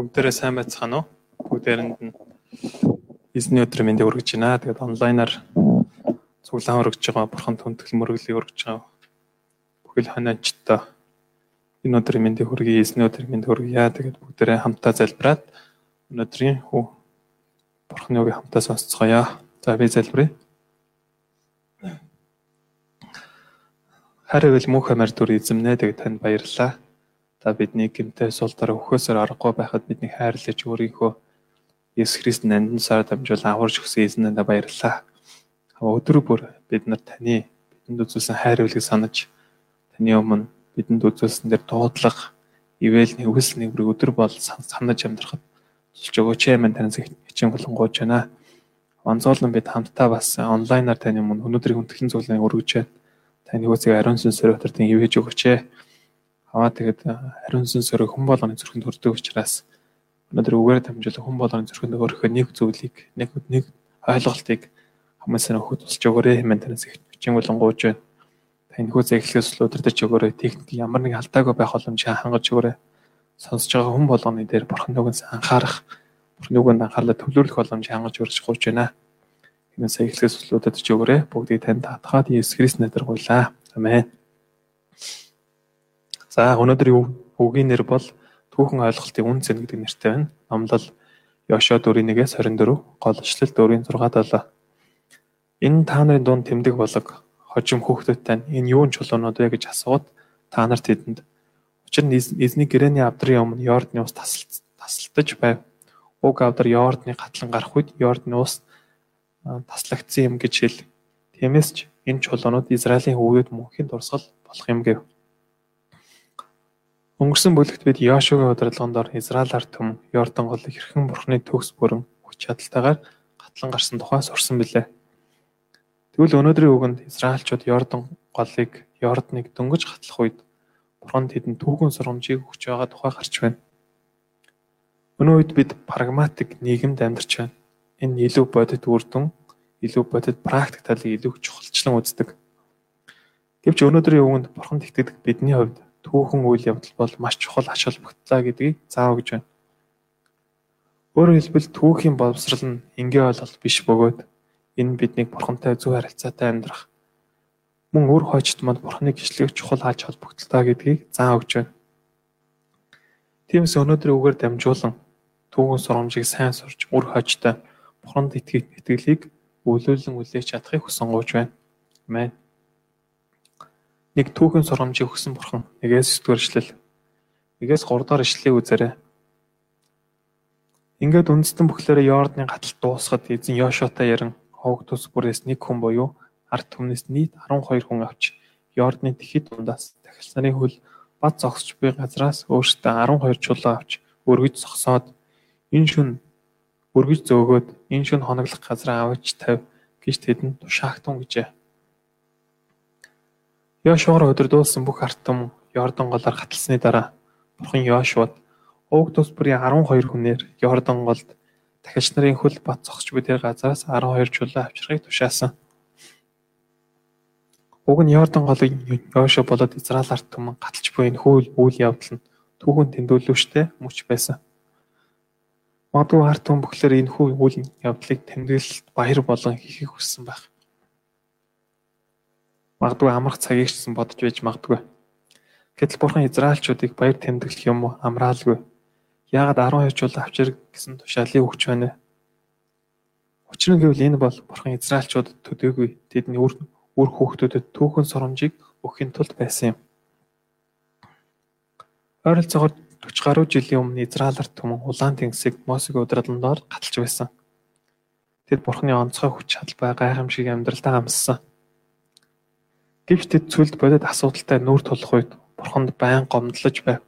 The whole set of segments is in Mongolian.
Бүгдээрээ сайн байцгаана уу? Бүгдээрэнд нь эзний өдөр мэндийг өргөж байна. Тэгээд онлайнаар цуглаан өргөж байгаа бурхан түнтгэл мөрөглийг өргөж байгаа. Бүхэл хоньчтой энэ өдрийн мэндийг хүргэе, эзний өдрийн мэндийг хүргье. Тэгээд бүгдээрээ хамтаа залбираад өнөөдрийн хүү бурханы үгийг хамтаа сонсцгоё. За би залбирая. Харин мөнх амар дүр эзэмнэ тэгээд танд баярлалаа. Та бидний гимтэй сул дараа өхөөсөр аргагүй байхад бидний хайрлаж өөрийнхөө Есүс Христ нандин сар дамжуул аварж өгсөн эзнэндээ баярлалаа. Өдөр бүр бид нар таны бидэнд үзүүлсэн хайр үйлийг санаж таны өмнө бидэнд үзүүлсэн дээр дуудлага, ивэлний өвс нэгрийг өдөр бол санаж амьдрахад тулж өгөөч юм танаас хичээн болонгооч байна. Онцгойлон бид хамтдаа бас онлайнаар таны өмнө өнөөдрийн хүндэтгэн зүйлийг өргөж байна. Таны хөөцийг ариун сүнсээр өтөртөн ивэж өгөөч. Аваа тэгээд ариун сүнсээр хүн болгоны зүрхэнд хүрдэг учраас өнөөдөр үгээр дамжуулан хүн болгоны зүрхэнд өөрийнхөө нэг зүйлийг нэг нэг ойлголтыг хүмүүсээр өгөхөд тусч өгөөрэй хэмээн танаас хичээн болонгууж байна. Таньхүү зэглэхээс өдөрдөж өгөөрэй. Техник ямар нэг алдаагүй байх боломжийг хангаж өгөөрэй. Сонсож байгаа хүн болгоны дээр бурхан нүгэнс анхаарах, бурхан нүгэнд анхаарлаа төвлөрөх боломжийг хангаж өргөж гуйж байна. Энэ саяхлаас өдөрдөж өгөөрэй. Бүгдийг танд татгаад Есүс Христ нэрээр гуйлаа. Амен. За өнөөдрийн үгийн нэр бол түүхэн ойлголтын үн цэн гэдэг нэртэй байна. Номлол Йошуа 4:1-ээс 24, гол ишлэл 4:6-7. Энэ та нарын дунд тэмдэг болог хожим хүүхдүүдтэй энэ юун чулуунууд вэ гэж асууад та нарт тэдэнд учир нь эзний гэрээний авдрын өмнө Йордны ус тасалтаж байв. Уг авдар Йордны гатлан гарах үед Йордны ус таслагдсан юм гэж хэл. Тиймээс ч энэ чулуунууд Израилийн хүүгүүд мөнхийн дурсгал болох юм гэв. Өнгөрсөн бүлэгт бид Йошуагийн удирдлаганд Израиль ард түмэн Йордан голыг хэрхэн бурхны төгс бүрэн хүч чадалтайгаар гатлан гарсан тухай сурсан билээ. Тэгвэл өнөөдрийн үгэнд Израильчууд Йордан голыг Йорданыг дөнгөж гатлах үед бурхан тэдэнд түүхэн сургамжийг өгч байгаа тухай гарч байна. Өнөө үед бид прагматик нийгэмд амьдарч байна. Энэ илүү бодит үр дүн, илүү бодит практик талыг илүү чухалчлан үздэг. Гэвч өнөөдрийн үгэнд бурханд итгэдэг бидний хувьд түүхэн үйл явдал бол маш чухал ач холбогдлоо гэдгийг заав гэж байна. Өөрөөр хэлбэл түүхийн боловсрал нь энгийн ойлголт биш бөгөөд энэ биднийг бурхантай зөв харилцаатай амьдрах мөн үр хойчт манд бурханы гişлэг чухал ач холбогдолтой гэдгийг заав өгч байна. Тиймээс өнөөдөр үгээр дамжуулан түүхэн сургамжийг сайн сурч үр хойчтой бурханд итгэх итгэлийг үйлүүлэн үлээж чадахыг хүсэн гооч байна. Амен нэг түүхэн сургамжийг өгсөн бурхан нэгээс 9 дугаар ишлэл нэгээс 3 дугаар ишлэлийг үзээрэй. Ингээд үндэстэн бүхлээрээ Йордны гаталт дуусахад эзэн Йошуатай яран хог тус бүрээс нэг хүн буюу ард түмнээс нийт 12 хүн авч Йордны тэхид дундаас дахилс нарын хөл бат зогсож буй газраас өөртөө 12 чулуу авч өргөж зогсоод энэ шүн өргөж зөөгөөд энэ шүн хоноглох газраа авч тавь гэж тэдэнд тушаагтун гэжээ. Йошуагаар удирдуулсан бүх ард түмэн Йордан голоор гаталсны дараа Бурхан Йошуад Уг тус бүрийн 12 хүнээр Йордан голд дахиж нарын хөл бат зогсч буй тэр газараас 12 чулуу авчрахыг тушаасан. Уг нь Йордан голыг Йошуа болоод Израиль ард түмэн гаталж буй энэ хөл үйл явдал нь түүхэн тэмдэглэвчтэй мөч байсан. Магадгүй ард түмэн бүхлээр энэ хүү үйл явдлыг тэмдэглэлт баяр болон хийхийг хүссэн байх магадгүй амрах цагийг ч гэсэн бодож байж магадгүй. Гэтэл бурхан Израильчуудыг баяр тэмдэглэх юм амраалгүй. Яагаад 12 жил авчир гэсэн тушаалыг өгч байна вэ? Учир нь гэвэл энэ бол бурхан Израильчуудад төдөөгүй тэдний үр үр хүүхдүүдэд түүхэн соромжийг өгөхийн тулд байсан юм. Ойролцоогоор 40 гаруй жилийн өмнө Израиль ард түмэн улаан тэнгисийг Мосегийн удирдлагаар гаталж байсан. Тэд бурханы онцгой хүч чадал бай гайхамшиг амьдралдаа амссан. Гэвч тэд цүлд бодит асуудалтай нүүр тулах үед бурханд байн гомдлож байв.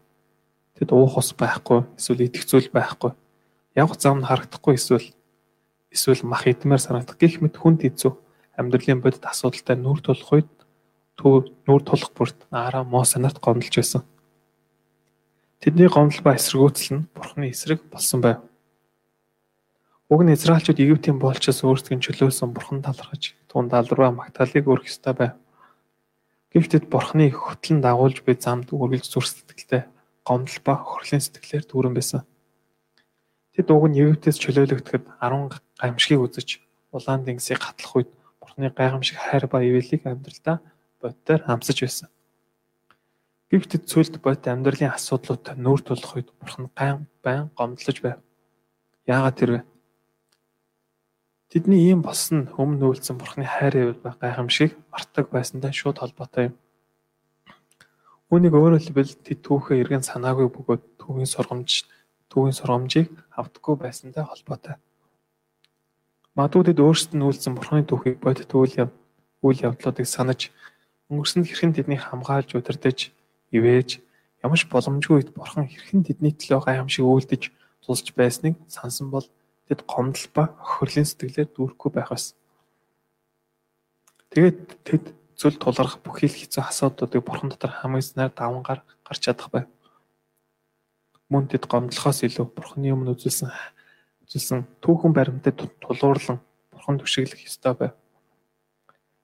Тэд уух ус байхгүй, эсвэл идэх зүйл байхгүй. Явх зам нь харагдахгүй эсвэл эсвэл мах идмээр санагдах гих мэт хүнд хэцүү амьдралын бодит асуудалтай нүүр тулах үед нүүр тулах бүрт Аараа Мосе нарт гомдлж байсан. Тэдний гомдол ба эсэргүүцэл нь Бурхны эсрэг болсон байв. Уг нь Израильчууд Египтийн болчоос өөрсдийн чөлөөсөн Бурхан талархаж тунд алруу магтаалыг өргөх ёстой байв. Гэвч тэд бурхны хөтлөн дагуулж буй замд үргэлж зүр сэтгэлтэй гомдол ба хөрлийн сэтгэлээр дүүрэн байсан. Тэд уг нь Египтээс чөлөөлөгдөхөд 10 гамшигыг үзэж улаан тэнгисийг гатлах үед Бурхны гайхамшиг хайр ба ивэлийг амьдралдаа боддоор амсаж байсан. Гэвч цүлд бод амьдралын асуудлуудад нүүр тулах үед Бурхан гайн байн гомдлож байв. Яагаад тэрвэ? Тэдний ийм болсон өмнө нүүлсэн Бурханы хайр ивэл ба гайхамшиг мартаг байсантай шууд холбоотой юм. Үүнийг өөрөөр хэлбэл тэд түүхээ эргэн санаагүй бөгөөд түүхийн сургамж түүхийн сургамжийг автахгүй байсантай холбоотой. Тэд өөрсдөд нь үйлсэн Бурханы түүхийг бодит үйл үйл явдлуудыг санаж өнгөрсөнд хэрхэн тэднийг хамгаалж удирдах, ивэж ямар ч боломжгүй үед Бурхан хэрхэн тэдний төлөө гайхамшиг үйлдэж тулж байсныг сансан бол тэд гомдол ба охирлын сэтгэлээр дүүрэхгүй байх байсан. Тэгээд тэд зүйл тулгарх бүхий л хэцүү асуудлуудыг Бурхан дотор хамааснаар давангаар гарч чадах байв. Мөн тэд гомдлохоос илүү Бурханы өмнө үзүүлсэн үзүүлсэн түүхэн баримтад тулгуурлан бурхан түшиглэх ёстой байв.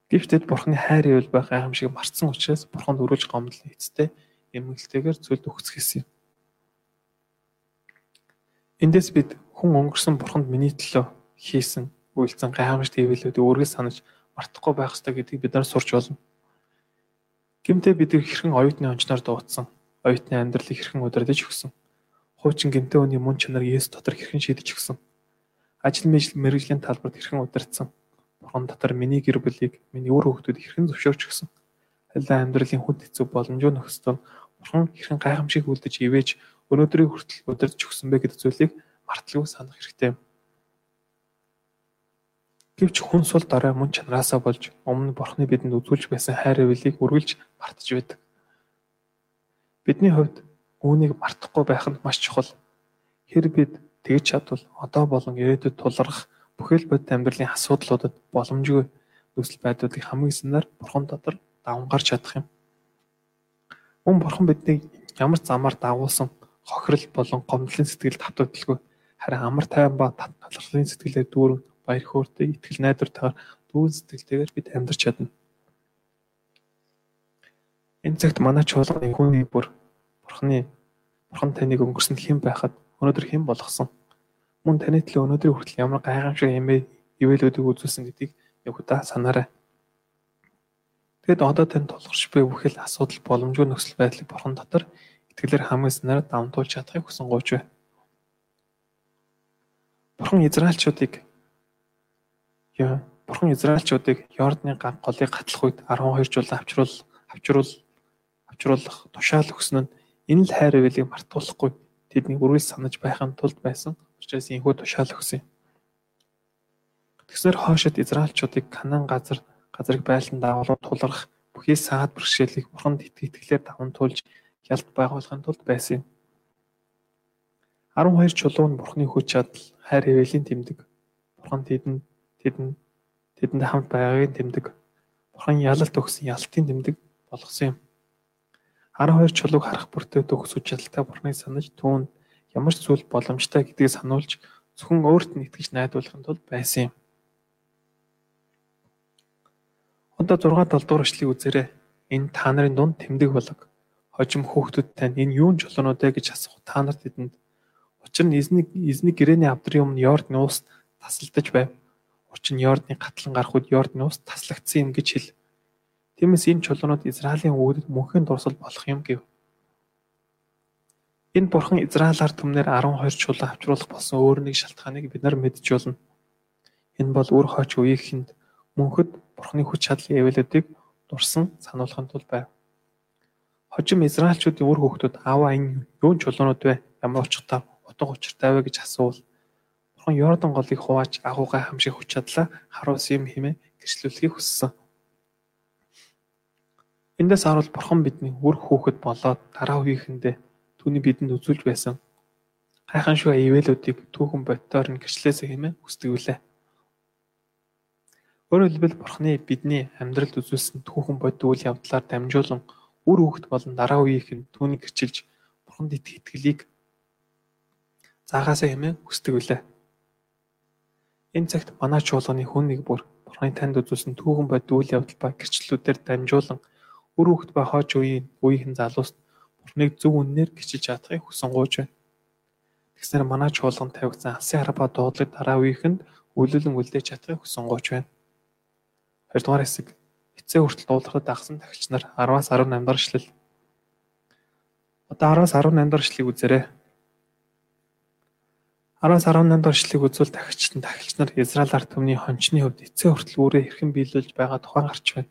Гэвч бурханы хайр ивэл байх гайхамшиг марцсан учраас бурханд өрүүлж гомдлон эцтэй эмгэлтэйгээр зүйлд өгцгийсэн юм. Эндээс бид хүн өнгөрсөн бурханд миний төлөө хийсэн үйлцэн гайхамшигт хэвлэлүүдийг өөргөө санаж мартахгүй байх ёстой гэдгийг бид нар сурч болно. Гэмтээ бид хэрхэн оюутны онцноор дуудсан, оюутны амьдралыг хэрхэн удирдах өгсөн хуучин гэмтээ хүний мөн чанар Есүс дотор хэрхэн шийдэж өгсөн. Ажил мэргэжлийн талбарт хэрхэн удирдсан. Бурхан дотор миний гэр бүлийг, миний үр хүүхдүүд хэрхэн зөвшөөрч өгсөн. Халиа амьдралын хүнд хэцүү боломжтой нөхцөлд Бурхан хэрхэн гайхамшиг үлдэж ивэж өнөөдрийг хүртэл удирдах өгсөн бэ гэдэг зүйлийг марталгүй санах хэрэгтэй. Гэвч хүн сул дараа мөн чанараасаа болж өмнө Бурханы бидэнд үзүүлж байсан хайр ивэлийг үргэлж мартаж байдаг. Бидний хувьд Үүнийг мартахгүй байх нь маш чухал. Хэр бид тэгж чадвал одоо болон ирээдүйд тулгарх бүхэл бодит амьдралын асуудлуудад боломжгүй нөхцөл байдлуудыг хамгийн санаар бурхан дотор даван гарч чадах юм. Мөн бурхан биднийг ямар замаар дагуулсан хохирол болон гомдлын сэтгэл татварлгүй харин амар тайван ба талархлын сэтгэлээр дүүрэн баяр хөөртэй итгэл найдвартайгаар дүүн сэтгэлтэйгээр бид амьдарч чадна. Энэ цагт манай чуулганы хүний бүр Бурхны Бурхан таныг өнгөрсөнд хэн байхад өнөөдөр хэн болгосон? Мөн таны төлөө өнөөдрийн хүртэл ямар гайхамшиг эмээ ивэлүүдийг үзүүлсэн гэдгийг яг удаа санаарай. Тэгэд одоо тань тулгарч буй бүхэл асуудал боломжгүй нөхцөл байдлыг Бурхан дотор итгэлээр хамгийн санаар давтуулж чадахыг хүсэн гооч бай. Бурхан Израильчуудыг яа Бурхан Израильчуудыг Йордны ган голыг гатлах үед 12 жил авчруул авчруул авчруулах тушаал өгсөн нь Энэ л хайр ивэлийг мартуулахгүй тэдний үргэлж санаж байхын тулд байсан учраас энэхүү тушаал өгсөн юм. Тэгсээр хоошид Израильчуудыг Канаан газар газрыг байлдан дагуулж тулгарх бүхий саад бэрхшээлийг бурханд итгэлээр даван туулж ялт байгуулахын тулд байсан юм. 12 чулуун бурхны хүч чадал хайр ивэлийн тэмдэг. Бурхан тэдэнд тэдэнд тэдэнд хамт байгаагийн тэмдэг. Бурхан ялалт өгсөн ялтын тэмдэг болгосон юм. 12 чулууг харах бүртээ төгс үж чадaltaй бурхныг санаж түүнд ямар ч зүйл боломжтой гэдгийг сануулж зөвхөн өөрт нь итгэж найдвуулахын тулд байсан юм. Одоо 6 7 дугаар эшлэгийг үзээрэй. Энэ та нарын дунд тэмдэг болог. Хожим хөөхтүүд тань энэ юун чулуунууд вэ гэж асуух та нарт тэдэнд. Учир нь эзний эзний гэрээний авдрын өмнө Йордны уус тасалдаж байв. Учир нь Йордны гатлан гарах үед Йордны уус таслагдсан юм гэж хэл. Тиймээс энэ чулуунууд Израилийн өвгөдөд мөнхийн дурсал болох юм гэв. Энэ бурхан Израилаар түмнэр 12 чулуу авчруулах болсон өөр нэг шалтгааныг бид нар мэдж болно. Энэ бол үр хойч үеийнхэнд мөнхөд бурханы хүч чадлын эвэлүүдийг дурсан сануулахын тулд байв. Хожим Израильчүүдийн үр хөвгтүүд аваа энэ юун чулуунууд вэ? Ямар учиртай утга учиртай вэ гэж асуувал бурхан Йордан голыг хувааж агуугай хамшиг хүч чадлаа харуулсан юм хэмээн гэрчлүүлэхийг хүссэн. Эндээс харуул бурхан бидний үр хөөхд болоод дараа үеийнхэндээ түүний бидэнд үзүүлж байсан гайхамшиг ивэлүүдийг түүхэн бодтоор нь гэрчлээсээ хэмээн хүсдэг үлээ. Өөрөөр хэлбэл бурханы бидний амьдралд үзүүлсэн түүхэн бодит үйл явдлаар дамжуулан үр хөөхд болон дараа үеийнх нь түүнийг гэрчилж бурханд итгэлийг заагаасаа хэмээн хүсдэг үлээ. Энэ цагт манай чуулганы хүн нэг бүр бурханы танд үзүүлсэн түүхэн бодит үйл явдал ба гэрчлэлүүдээр дамжуулан Бүр хүүхэд ба хойч үеийн үеийнхэн залуус Бурхныг зөв үннээр гिचиж чадахыг хүсэн гооч байна. Тэгснээр манай чуулганд тавигдсан алсын харба дуудлыг дараа үеийнхэнд үйлүүлэн үлдээж чадахыг хүсэнгуйч байна. Хоёрдугаар хэсэг эцээ хүртэл дуулахад дагсан тагч нар 10-аас 18 дахь эшлэл. Одоо 10-аас 18 дахь эшлэлийг үзээрэй. 10-аас 18 дахь эшлэлийг үзвэл тагч тагч нар Израиль ард түмний хончны хувьд эцээ хүртэл үүрээ хэрхэн биелүүлж байгаа тухайн гарч байна.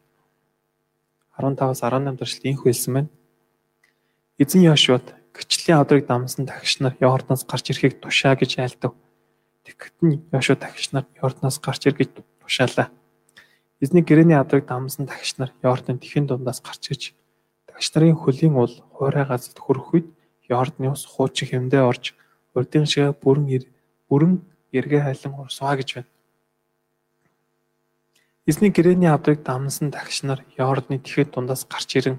15-аас 18 дахь эшлэл инх хэлсэн байна. Эзэн Йошуад гिचлийн одрыг дамсан тагч нар Йордоноос гарч ирэхийг тушаа гэж айлдав. Тэгэхэд нь Йошуа тагч нар Йордоноос гарч ир гэж тушаалаа. Эзний гэрэний адрыг дамсан тагч нар Йордан тэхэн дундаас гарч иж тагч нарын хөлийн ул хуурай газарт хүрэх үед Йордны ус хуучин хэмдээ орж урдын шиг бүрэн бүрэн эргээ хайлан урсваа гэж байна. Эзний гэрэний авдрыг дамнасан тагч нар Йордны тэхэд дундаас гарч ирэн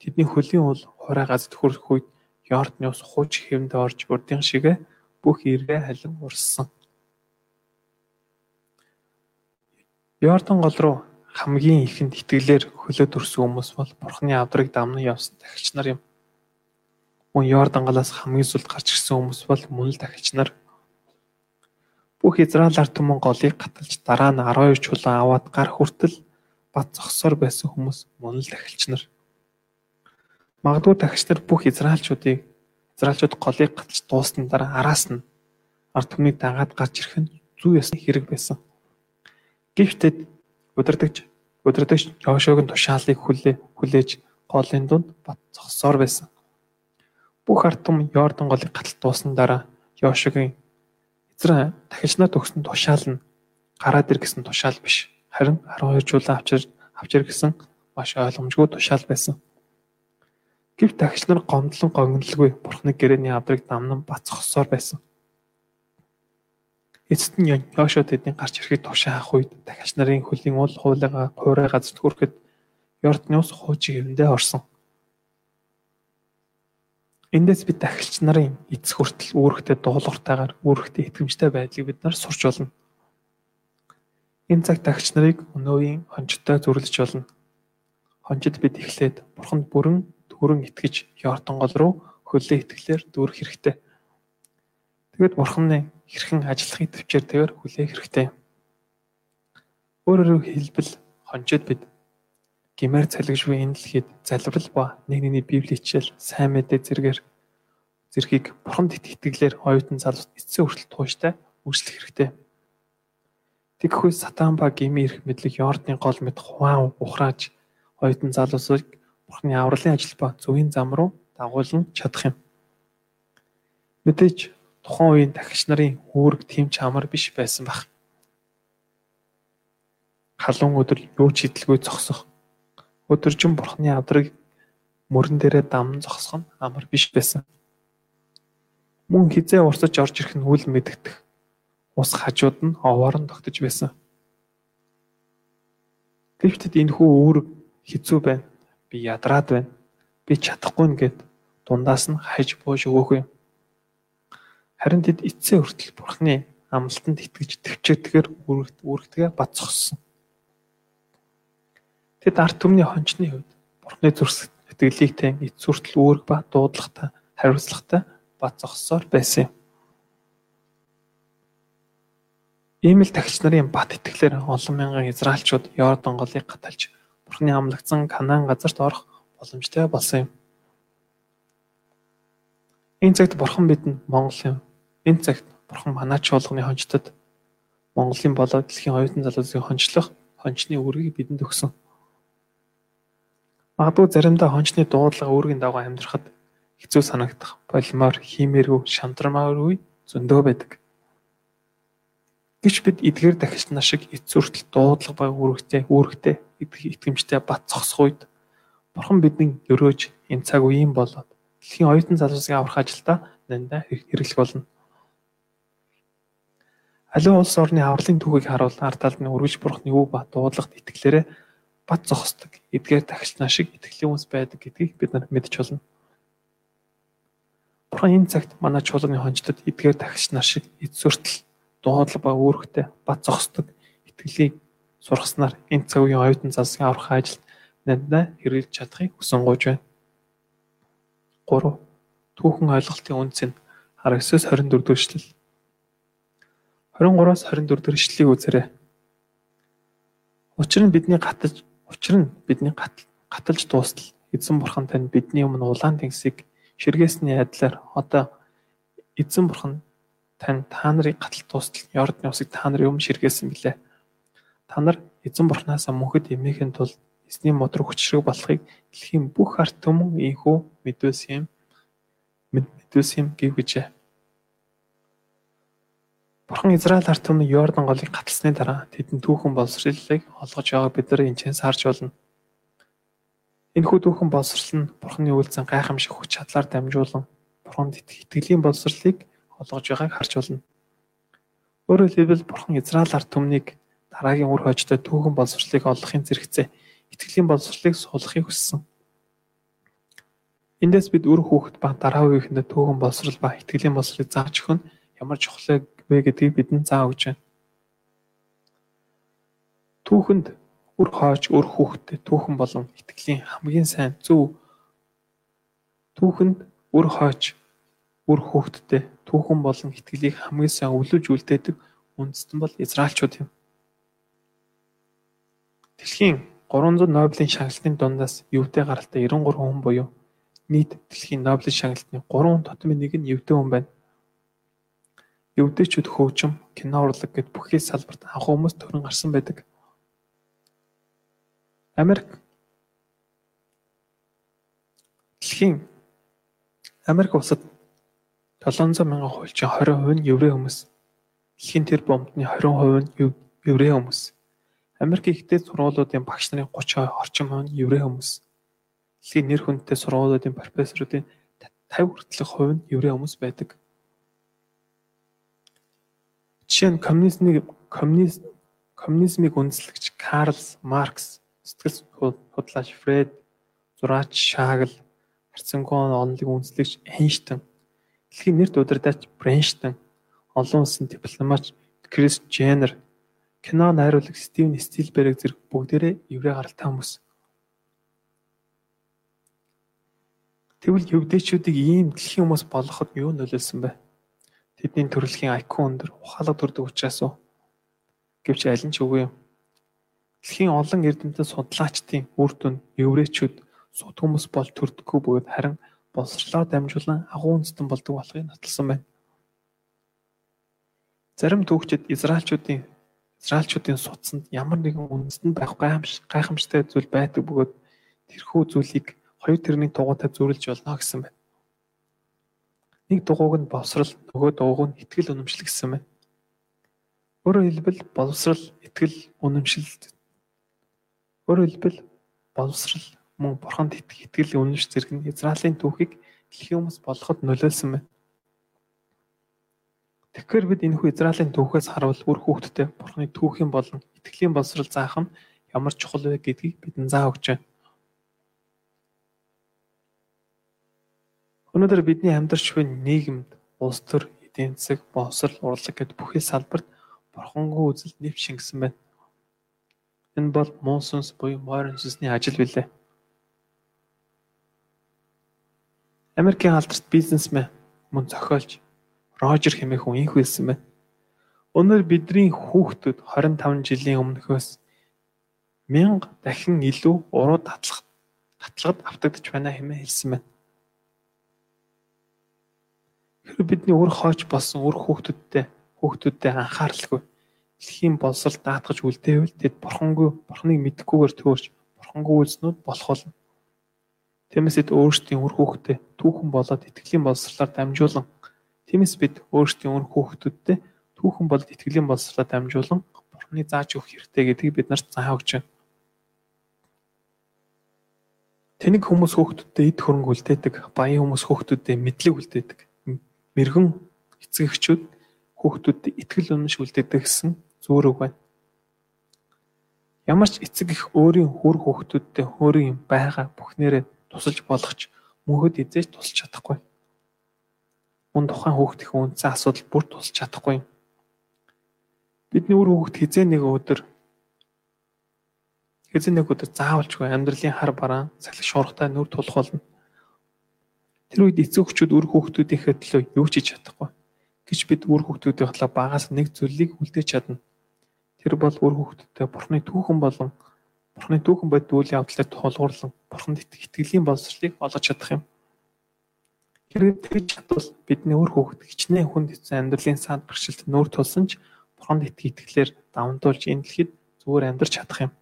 тэдний хөлийн ул хуурай газарт хүрэх үед Йордны ус хууч хэвэнд орж урдын шигэ бүх эргээ халин урссан. Йордан гол руу хамгийн ихэнд итгэлээр хөлөө төрсөн хүмүүс бол Бурхны авдрыг дамнан явсан тагч нар юм. Мөн Йордан галаас хамгийн сүлд гарч ирсэн хүмүүс бол мөн л тагч нар. Бүх Израиль ард түмэн голыг гаталж дараа нь 12 чулуун аваад гар хүртэл бат зогсоор байсан хүмүүс мөн л тагч нар. Магадгүй тагч нар бүх израилчуудыг израилчууд голыг гаталж дуусны дараа араас нь ард түмний дагаад гарч ирэх нь зүй ясны хэрэг байсан. Гэвч өдөртөгч өдөртөгч Йошуагийн тушаалыг хүлээ хүлээж голын дунд бат зогсоор байсан. Бүх ард түмэн Йордан голыг гаталж дуусны дараа Йошуагийн эзрэн дахижнаа төгсөн тушаал нь гараад ир гэсэн тушаал биш. Харин 12 жуулаа авчир авчир гэсэн маш ойлгомжгүй тушаал байсан. Гэвч тагч нар гомдлон гогнолгүй бурхны гэрээний авдрыг дамнан бацхосоор байсан. Эцэст нь Йошуа тэдний гарч ирэхэд тушаах үед тагч нарын хөлийн уул хуулигаа хуурай газарт хүрэхэд Йорднос хуучин хэвэндээ орсон. Эндээс бид тагч нарын эцэг хүртэл үүрэгтэй дуулууртайгаар үүрэгтэй итгэмжтэй байдлыг бид нар сурч болно. Энэ цаг тагч нарыг өнөөгийн хончтой зүрлэж болно. Хончид бид эхлээд бурханд бүрэн түрэн итгэж Йордан гол руу хөлөө итгэлээр дүүрэх хэрэгтэй. Тэгэд бурханы хэрхэн ажиллахыг төвчээр тэгэр хүлээх хэрэгтэй. Өөрөөр хэлбэл хончид бид гимээр цалгишгүй энэ дэлхийд залбирал ба нэг нэгний библийн хичээл сайн мэдээ зэргээр зэрхийг бурханд итгэлээр оюутан залуус эцсийн хүртэл тууштай үйлчлэх хэрэгтэй. Тэгэхгүй сатан ба гими ирэх мэдлэг Йордны гол мэд хуаан ухрааж оюутан залуусыг Бурхны авралын ажил ба зөвийн зам руу дагуулan чадах юм. Мэдээж тухайн үеийн тагч нарын үүрэг тийм ч амар биш байсан баг. Халуун өдөр юу ч хидэлгүй зогсох. Өдөржин Бурхны авдрыг мөрөн дээрээ дамн зогсох нь амар биш байсан. Мөн хизээ урсаж орж ирэх нь үл мэдэгдэх. Ус хажууд нь овоор нь тогтож байсан. Гэвч энэ хүү үүрэг хэцүү байна би ядраад байна. Би чадахгүй нэгэд дундаас нь хаяж бууж өгөөх юм. Харин тэд эцсийн хүртэл бурхны амлалтанд итгэж төвчээдгээр үүрэгдэгэ бат зогссон. Тэд арт түмний хончны хувьд бурхны зүрх итгэлийг тань эц хүртэл үүрэг ба дуудлагатай хариуцлагатай бат зогссоор байсан юм. Ийм л тагч нарын бат итгэлээр олон мянган израилчууд Йордан голыг гаталж Бурхны амлагдсан Канаан газарт орох боломжтой болсон юм. Энэ цагт Бурхан бидэнд Монгол юм. Энэ цагт Бурхан манай чуулганы хончтод Монголын болоод дэлхийн оюутан залуусын хончлох хончны үүргийг бидэнд өгсөн. Магадгүй заримдаа хончны дуудлага үүргийн дагуу амьдрахад хэцүү санагдах, полимор, химээргүй, шантармааргүй зөндөө байдаг. Гэвч бид эдгээр дахиж нар шиг эцсүртэл дуудлага ба үүрэгтэй үүрэгтэй итгэмжтэй бат цогсох үед Бурхан бидний өрөөж энэ цаг үеийн болоод дэлхийн оюутан залуусын аврах ажилдаа нандаа хэрэглэх болно. Аливаа улс орны авралын түүхийг харуул ард талд нь өргөж Бурханы үг ба дуудлагад итгэлээрээ бат зогсдог эдгээр тагчнаа шиг итгэлийн хүмүүс байдаг гэдгийг бид нар мэдж болно. Бурхан энэ цагт манай чуулганы хончдод эдгээр тагчнаа шиг эцсүртэл дуудлага ба үүрэгтэй бат зогсдог итгэлийг сургаснаар энэ цаг үеийн оюутан засгийн аврах ажилд надад хэрэгжилж чадахыг хүсэн гуйж байна. 3. Түүхэн ойлголтын үнц нь 19-с 24 дэх эшлэл. 23-аас 24 дэх эшлэлийг үзээрэй. Учир нь бидний гатаж учир нь бидний гаталж дуустал эзэн бурхан тань бидний өмнө улаан тэнгисийг ширгээсний адилаар одоо эзэн бурхан тань та нарыг гатал дуустал Йордны усыг та нарын өмнө ширгээсэн билээ. Та нар эзэн бурханаас мөнхөд эмээхийн тулд эзний модрог хүчрэг болохыг дэлхийн бүх арт түмэн ийхүү мэдвэс юм мэдвэс юм гэв гэжээ. Бурхан Израиль ард түмэн Йордан голыг гаталсны дараа тэдэнд түүхэн боловсролыг олгож байгааг бид нар энэ ч сарж болно. Энэхүү түүхэн боловсрол нь Бурханы үйлцэн гайхамшиг хүч чадлаар дамжуулан Бурханд итгэлийн боловсролыг олгож байгааг харж болно. Өөрөөр хэлбэл Бурхан Израиль ард түмнийг дараагийн үр хойчтой түүхэн боловсролыг олохын зэрэгцээ итгэлийн боловсролыг суулгахыг хүссэн. Эндээс бид үр хүүхэд ба дараа үеийнхэндээ түүхэн боловсрол ба итгэлийн боловсролыг зааж өгөх нь ямар чухал вэ гэдгийг бидэнд заа өгч байна. Түүхэнд үр хойч үр хүүхдэд түүхэн болон итгэлийн хамгийн сайн зөв түүхэнд үр хойч үр хүүхдэд түүхэн болон итгэлийг хамгийн сайн өвлөж үлдээдэг үндэстэн бол Израильчууд юм. Дэлхийн 300 Нобелийн шагналтын дундаас Евдээ гаралтай 93 хүн буюу нийт дэлхийн Нобелийн шагналтын 3 тотмын нэг нь Евдээ хүн байна. Евдээчүүд хөгжим, кино урлаг гэд бүхий салбарт анх хүмүүс төрөн гарсан байдаг. Америк дэлхийн Америк улсад 700 мянган хуульчин 20% нь еврей хүмүүс. Дэлхийн тэр бомбны 20% нь еврей хүмүүс. Америкийн ихтэй сургуулиудын багш нарын 30 орчим хувь нь еврей хүмүүс. Дэлхийн нэр хүндтэй сургуулиудын профессоруудын 50 хүртэлх хувь нь еврей хүмүүс байдаг. Жишээ нь коммунизмыг коммунист коммунизмыг үндэслэгч Карл Маркс, сэтгэл судлаач Фред, зураач Шагл, харцангуй онолыг үндэслэгч Эйнштейн, дэлхийн нэр удирдаач Брейнштейн, олон улсын дипломатч Крис Женнер, кино найруулагч Стивен Спилберг зэрэг бүгдээрээ еврей гаралтай хүмүүс. Тэгвэл евдээчүүдийг ийм дэлхийн хүмүүс болгоход юу нөлөөлсөн бэ? Тэдний төрөлхийн IQ өндөр ухаалаг төрдөг учраас уу? Гэвч аль нь ч үгүй юм. Дэлхийн олон эрдэмтэн судлаачдын үр дүн еврейчүүд сууд хүмүүс бол төрдөггүй бөгөөд харин боловсрлоор дамжуулан агуу үндэстэн болдог болохыг нотолсон байна. Зарим түүхчид Израильчүүдийн Израильчүүдийн судсанд ямар нэгэн үндэстэн байх гайхамшигтай зүйл байдаг бөгөөд тэрхүү зүйлийг хоёр тэрний тугуутай зөрүүлж болно гэсэн байна. Нэг дугуйг нь боловсрал, нөгөө дугуйг нь итгэл үнэмшил гэсэн байна. Өөрөөр хэлбэл боловсрал, итгэл, үнэмшил өөрөөр хэлбэл боловсрал мөн бурханд итгэл, үнэмш зэрэг нь Израилийн түүхийг дэлхийн хүмүүс болоход нөлөөлсөн байна. Тэгэхээр бид энэхүү Израилийн түүхээс харуул үр хүүхдтэй бурханы түүхийн болон итгэлийн боловсрал заах нь ямар чухал вэ гэдгийг бидэнд заа өгч байна. Өнөөдөр бидний амьдарч буй нийгэмд улс төр, эдийн засаг, боловсрал, урлаг гэд бүхий салбарт бурхангүй үзэл нэв шингэсэн байна. Энэ бол муу сүнс буюу морин сүнсний ажил билээ. Америкийн алдарт бизнесмен мөн зохиолч Рожер хэмээх хүн инх хэлсэн байна. Өнөөдөр бидний хүүхдүүд 25 жилийн өмнөхөөс 1000 дахин илүү уруу татлах татлагад автагдж байна хэмээн хэлсэн байна. Бидний үр хооч болсон үр хүүхдүүдтэй хүүхдүүдтэй анхааралгүй дэлхийн боловсрал даатгаж үлдээвэл тэд бурхангүй бурханыг мэдхгүйгээр төөрч бурхангүй үйлснүүд болох болно. Тиймээс бид өөрсдийн үр хүүхдэд түүхэн болоод итгэлийн боловсралаар дамжуулан тиймээс бид өөрсдийн үр хүүхдүүдтэй түүхэн болоод итгэлийн боловсралаар дамжуулан бурханы зааж өгөх хэрэгтэй гэдгийг бид нарт заах өгч байна. Тэнийг хүмүүс хүүхдүүдтэй эд хөрөнгө үлдээдэг, баян хүмүүс хүүхдүүдтэй мэдлэг үлдээдэг мэрэгэн эцэгчүүд хүүхдүүдэд итгэл үнэмш үлдээдэг гэсэн зөөрөг байна. Ямар ч эцэг их өөрийн хүр хүүхдүүдтэй өөрийн байгаа бүхнээрээ тусалж болгоч мөнхөд эзэж тусалж чадахгүй. Мөн тухайн хүүхдийн үндсэн асуудал бүр тусалж чадахгүй. Бидний үр хүүхд хизээ нэг өдөр хизээ нэг өдөр заавалчгүй амьдралын хар бараан салхи шуурхтай нүр тулах болно Тэр үед эцэг эхчүүд үр хүүхдүүдийнхээ төлөө юу ч хийж чадахгүй. Гэж бид үр хүүхдүүдийн хатлаа багаас нэг зүйлийг үлдээж чадна. Тэр бол үр хүүхдүүдтэй Бурхны түүхэн болон Бурхны түүхэн бод үйл явдлыг тулгуурлан Бурханд итгэлийн боловсролыг олгож чадах юм. Хэрвээ тэгж чадвал бидний үр хүүхд хичнээн хүнд хэцүү амьдралын санд бэрхшээлд нүүр тулсан ч Бурханд итгэлээр давамтуулж энэ дэлхийд зүгээр амьдарч чадах юм.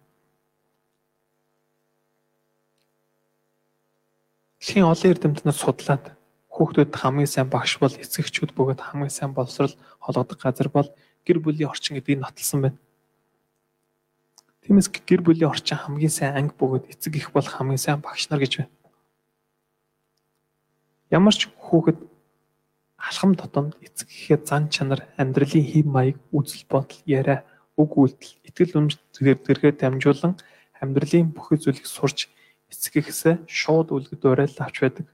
Дэлхийн олон эрдэмтнүүд судлаад хүүхдүүд хамгийн сайн багш бол эцэгчүүд бөгөөд хамгийн сайн боловсрал холгодог газар бол гэр бүлийн орчин гэдгийг нотолсон байна. Тиймээс гэр бүлийн орчин хамгийн сайн анги бөгөөд эцэг их бол хамгийн сайн багш нар гэж байна. Ямар ч хүүхэд алхам тутамд эцэг ихэд зан чанар, амьдралын хэв маяг, үзэл бодол, яриа, үг үйлдэл, итгэл үнэмш зэрэгээр дамжуулан амьдралын бүх зүйлийг сурч эцэг ихсээ шууд үлгэд уриал авч байдаг.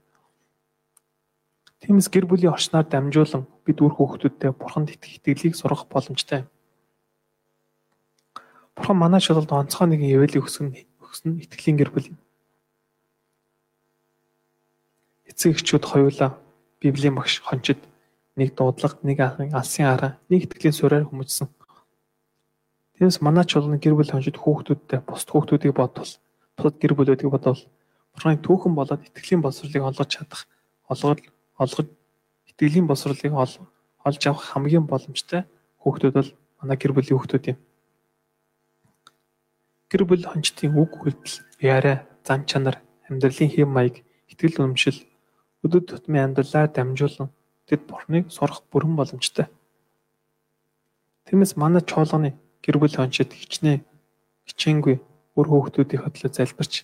Тиймээс гэр бүлийн орчноор дамжуулан бид үр хүүхдүүдтэй бурханд итгэх итгэлийг сургах боломжтой юм. Бурхан манай шалгалд онцгой нэгэн явдлыг өгсөн өгсөн итгэлийн гэр бүл юм. Эцэг эхчүүд хоёулаа Библийн багш хончид нэг дуудлага, нэг алсын арга, нэг итгэлийн суурьаар хүмүүжсэн. Тиймээс манай чулууны гэр бүл хончид хүүхдүүдтэй бусд хүүхдүүдийг бодвол, бусад гэр бүлүүдийг бодвол Бурханы түүхэн болоод итгэлийн боловсролыг олгож чадах, олгол олгож итгэлийн боловсролыг олж авах хамгийн боломжтой хүүхдүүд бол манай гэр бүлийн хүүхдүүд юм гэр бүл хончтын үг үйлдэл, яриа, зан чанар, амьдралын хэв маяг, итгэл үнэмшил өдөр тутмын амьдралаар дамжуулан тэд Бурхныг сурах бүрэн боломжтой. Тиймээс манай чуулганы гэр бүл хончид хичнээн хичээнгүй өөр хөөхтүүдийн хөдлөө залбирч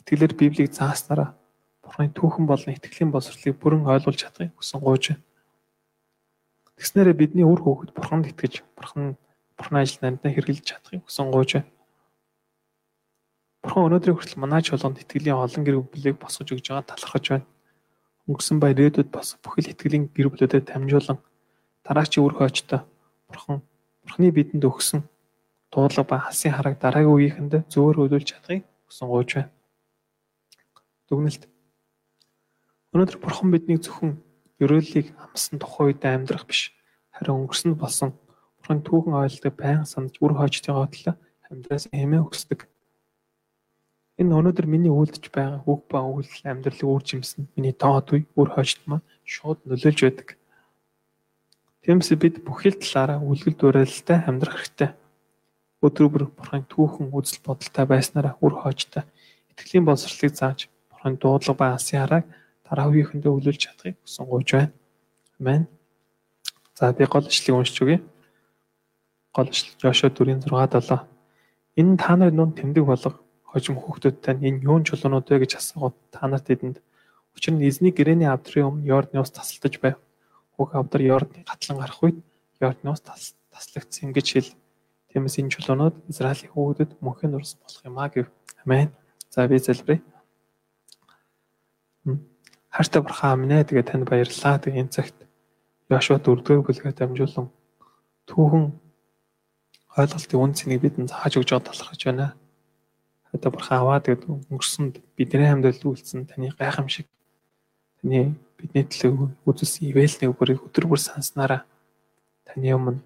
итгэлээр Библийг зааснараа Бурхны түүхэн болон итгэлийн боловсролыг бүрэн ойлгуулж чадахыг хүсэн гуйж байна. Тэгснээрээ бидний үр хөөхд Бурханд итгэж Бурхан Бурхны ажилд амьтнаа хэрэгжилж чадахыг хүсэн гуйж байна. Бурхан өнөөдрийн хүртэл манай чуулганд итгэлийн олон гэр бүлийг босгож өгж байгаа талархаж байна. Өнгөрсөн баяр ирээдүйд бас бүхэл итгэлийн гэр бүлүүдэд дамжуулан дараачийн үр хойчтой Бурхан Бурханы бидэнд өгсөн дуудлага ба хасын хараг дараагийн үеийнхэнд зөөр өдөлж чадахыг хүсэн гуйж байна. Дүгнэлт. Өнөөдөр Бурхан биднийг зөвхөн ерөөллийг амсан тухай үед амьдрах биш харин өнгөрсөнд болсон Бурхан түүхэн ойлголтыг байнга санаж үр хойчтойгоо төлөө амьдраас хэмээн өгсдөг. Энэ өнөөдөр миний үйлдэж байгаа үг ба үйлдэл амьдралыг үр жимсэн миний доод үе үр хойчт маань шууд нөлөөлж байдаг. Тиймээс бид бүхэл талаараа үлгэл дуурайлалтай амьдрах хэрэгтэй. Өдөр бүр Бурхын түүхэн үзэл бодолтой байснараа үр хойчтой итгэлийн боловсролыг зааж Бурхын дуудлага ба алсын харааг дараа үеийнхэндээ өвлүүлж чадахыг хүсэн гуйж байна. Амен. За би гол ишлэгийг уншиж өгье. Гол ишлэл Жошуа 4:6-7. Энэ та нарын нүн тэмдэг болго хожим хүүхдүүдтэй энэ юун чулуунууд вэ гэж асуугаад та нарт эдэнд учир нь эзний гэрээний авдрын өмнө Йордны ус тасалдаж байв. Хүүг авдар Йордны гатлан гарах үед Йордны ус таслагдсан гэж хэл. Тиймээс энэ чулуунууд Израилийн хүүгдэд мөнхийн урс болох юм а гэв. Амен. За би залбирая. Хайртай бурхан аминэ тэгээ танд баярлалаа. Тэгээ энэ цагт Яшуа дөрөвдүгээр бүлгээ дамжуулан түүхэн ойлголтын үн цэнийг бидэнд зааж өгж байгаа талархаж байна одоо бурхан аваад гэдэг өнгөрсөнд бидний амьдралд үйлцэн таны гайхамшиг таны бидний төлөө үзүүлсэн ивэлний өгөрийг өдөр бүр санснараа таны өмнө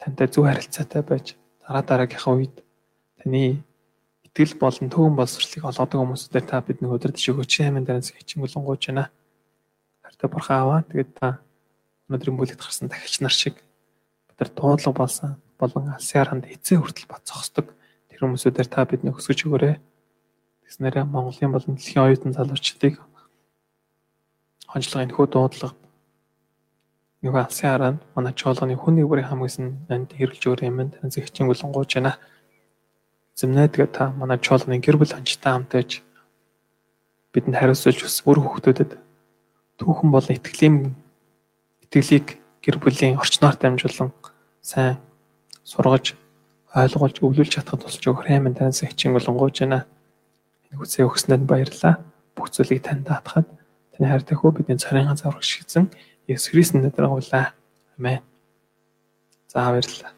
тантай зөв харилцаатай байж дараа дараагийнхаа үед таны итгэл болон төвөн боловсролыг олгодог хүмүүсээр та бидний өдөрдөж өгөөч хэмээн дараас хичин болонгууч байна. Хартай бурхан аваа тэгээд та өнөөдрийн бүлэгт гарсан дахич нар шиг бид нар дуудлага болсон болон алсын харанд эцээ хүртэл бат зогсдог Тэр хүмүүсүүдээр та бидний өсгөж өгөөрэй. Тэснэрэ Монголын болон дэлхийн оюутан залуучдыг хончлого энэхүү дуудлага нэг алсын хараа манай чуулганы хүн нэгбэрийн хамгүйсэн энд хэрэглэж өгөх юм тань зэгчийн болонгууж байна. Зэмнэ тэгээ та манай чуулганы гэр бүл ханчтай хамтаж бидэнд хариуцуулж ус өөр хүүхдүүдэд түүхэн болон итгэлийн итгэлийг гэр бүлийн орчноор дамжуулан сайн сургаж ойлгуулж өвлүүлж чадхад тусалж өгөх хэмээн таньс хичээн болонгууж байна. Энэ хүсээ өгснөд баярлалаа. Бүх зүйлийг танд даатахад таны хайртай хөө бидний царийн ганц аврагч шигдсэн Есүс Христэнд дараагуулаа. Амен. За баярлалаа.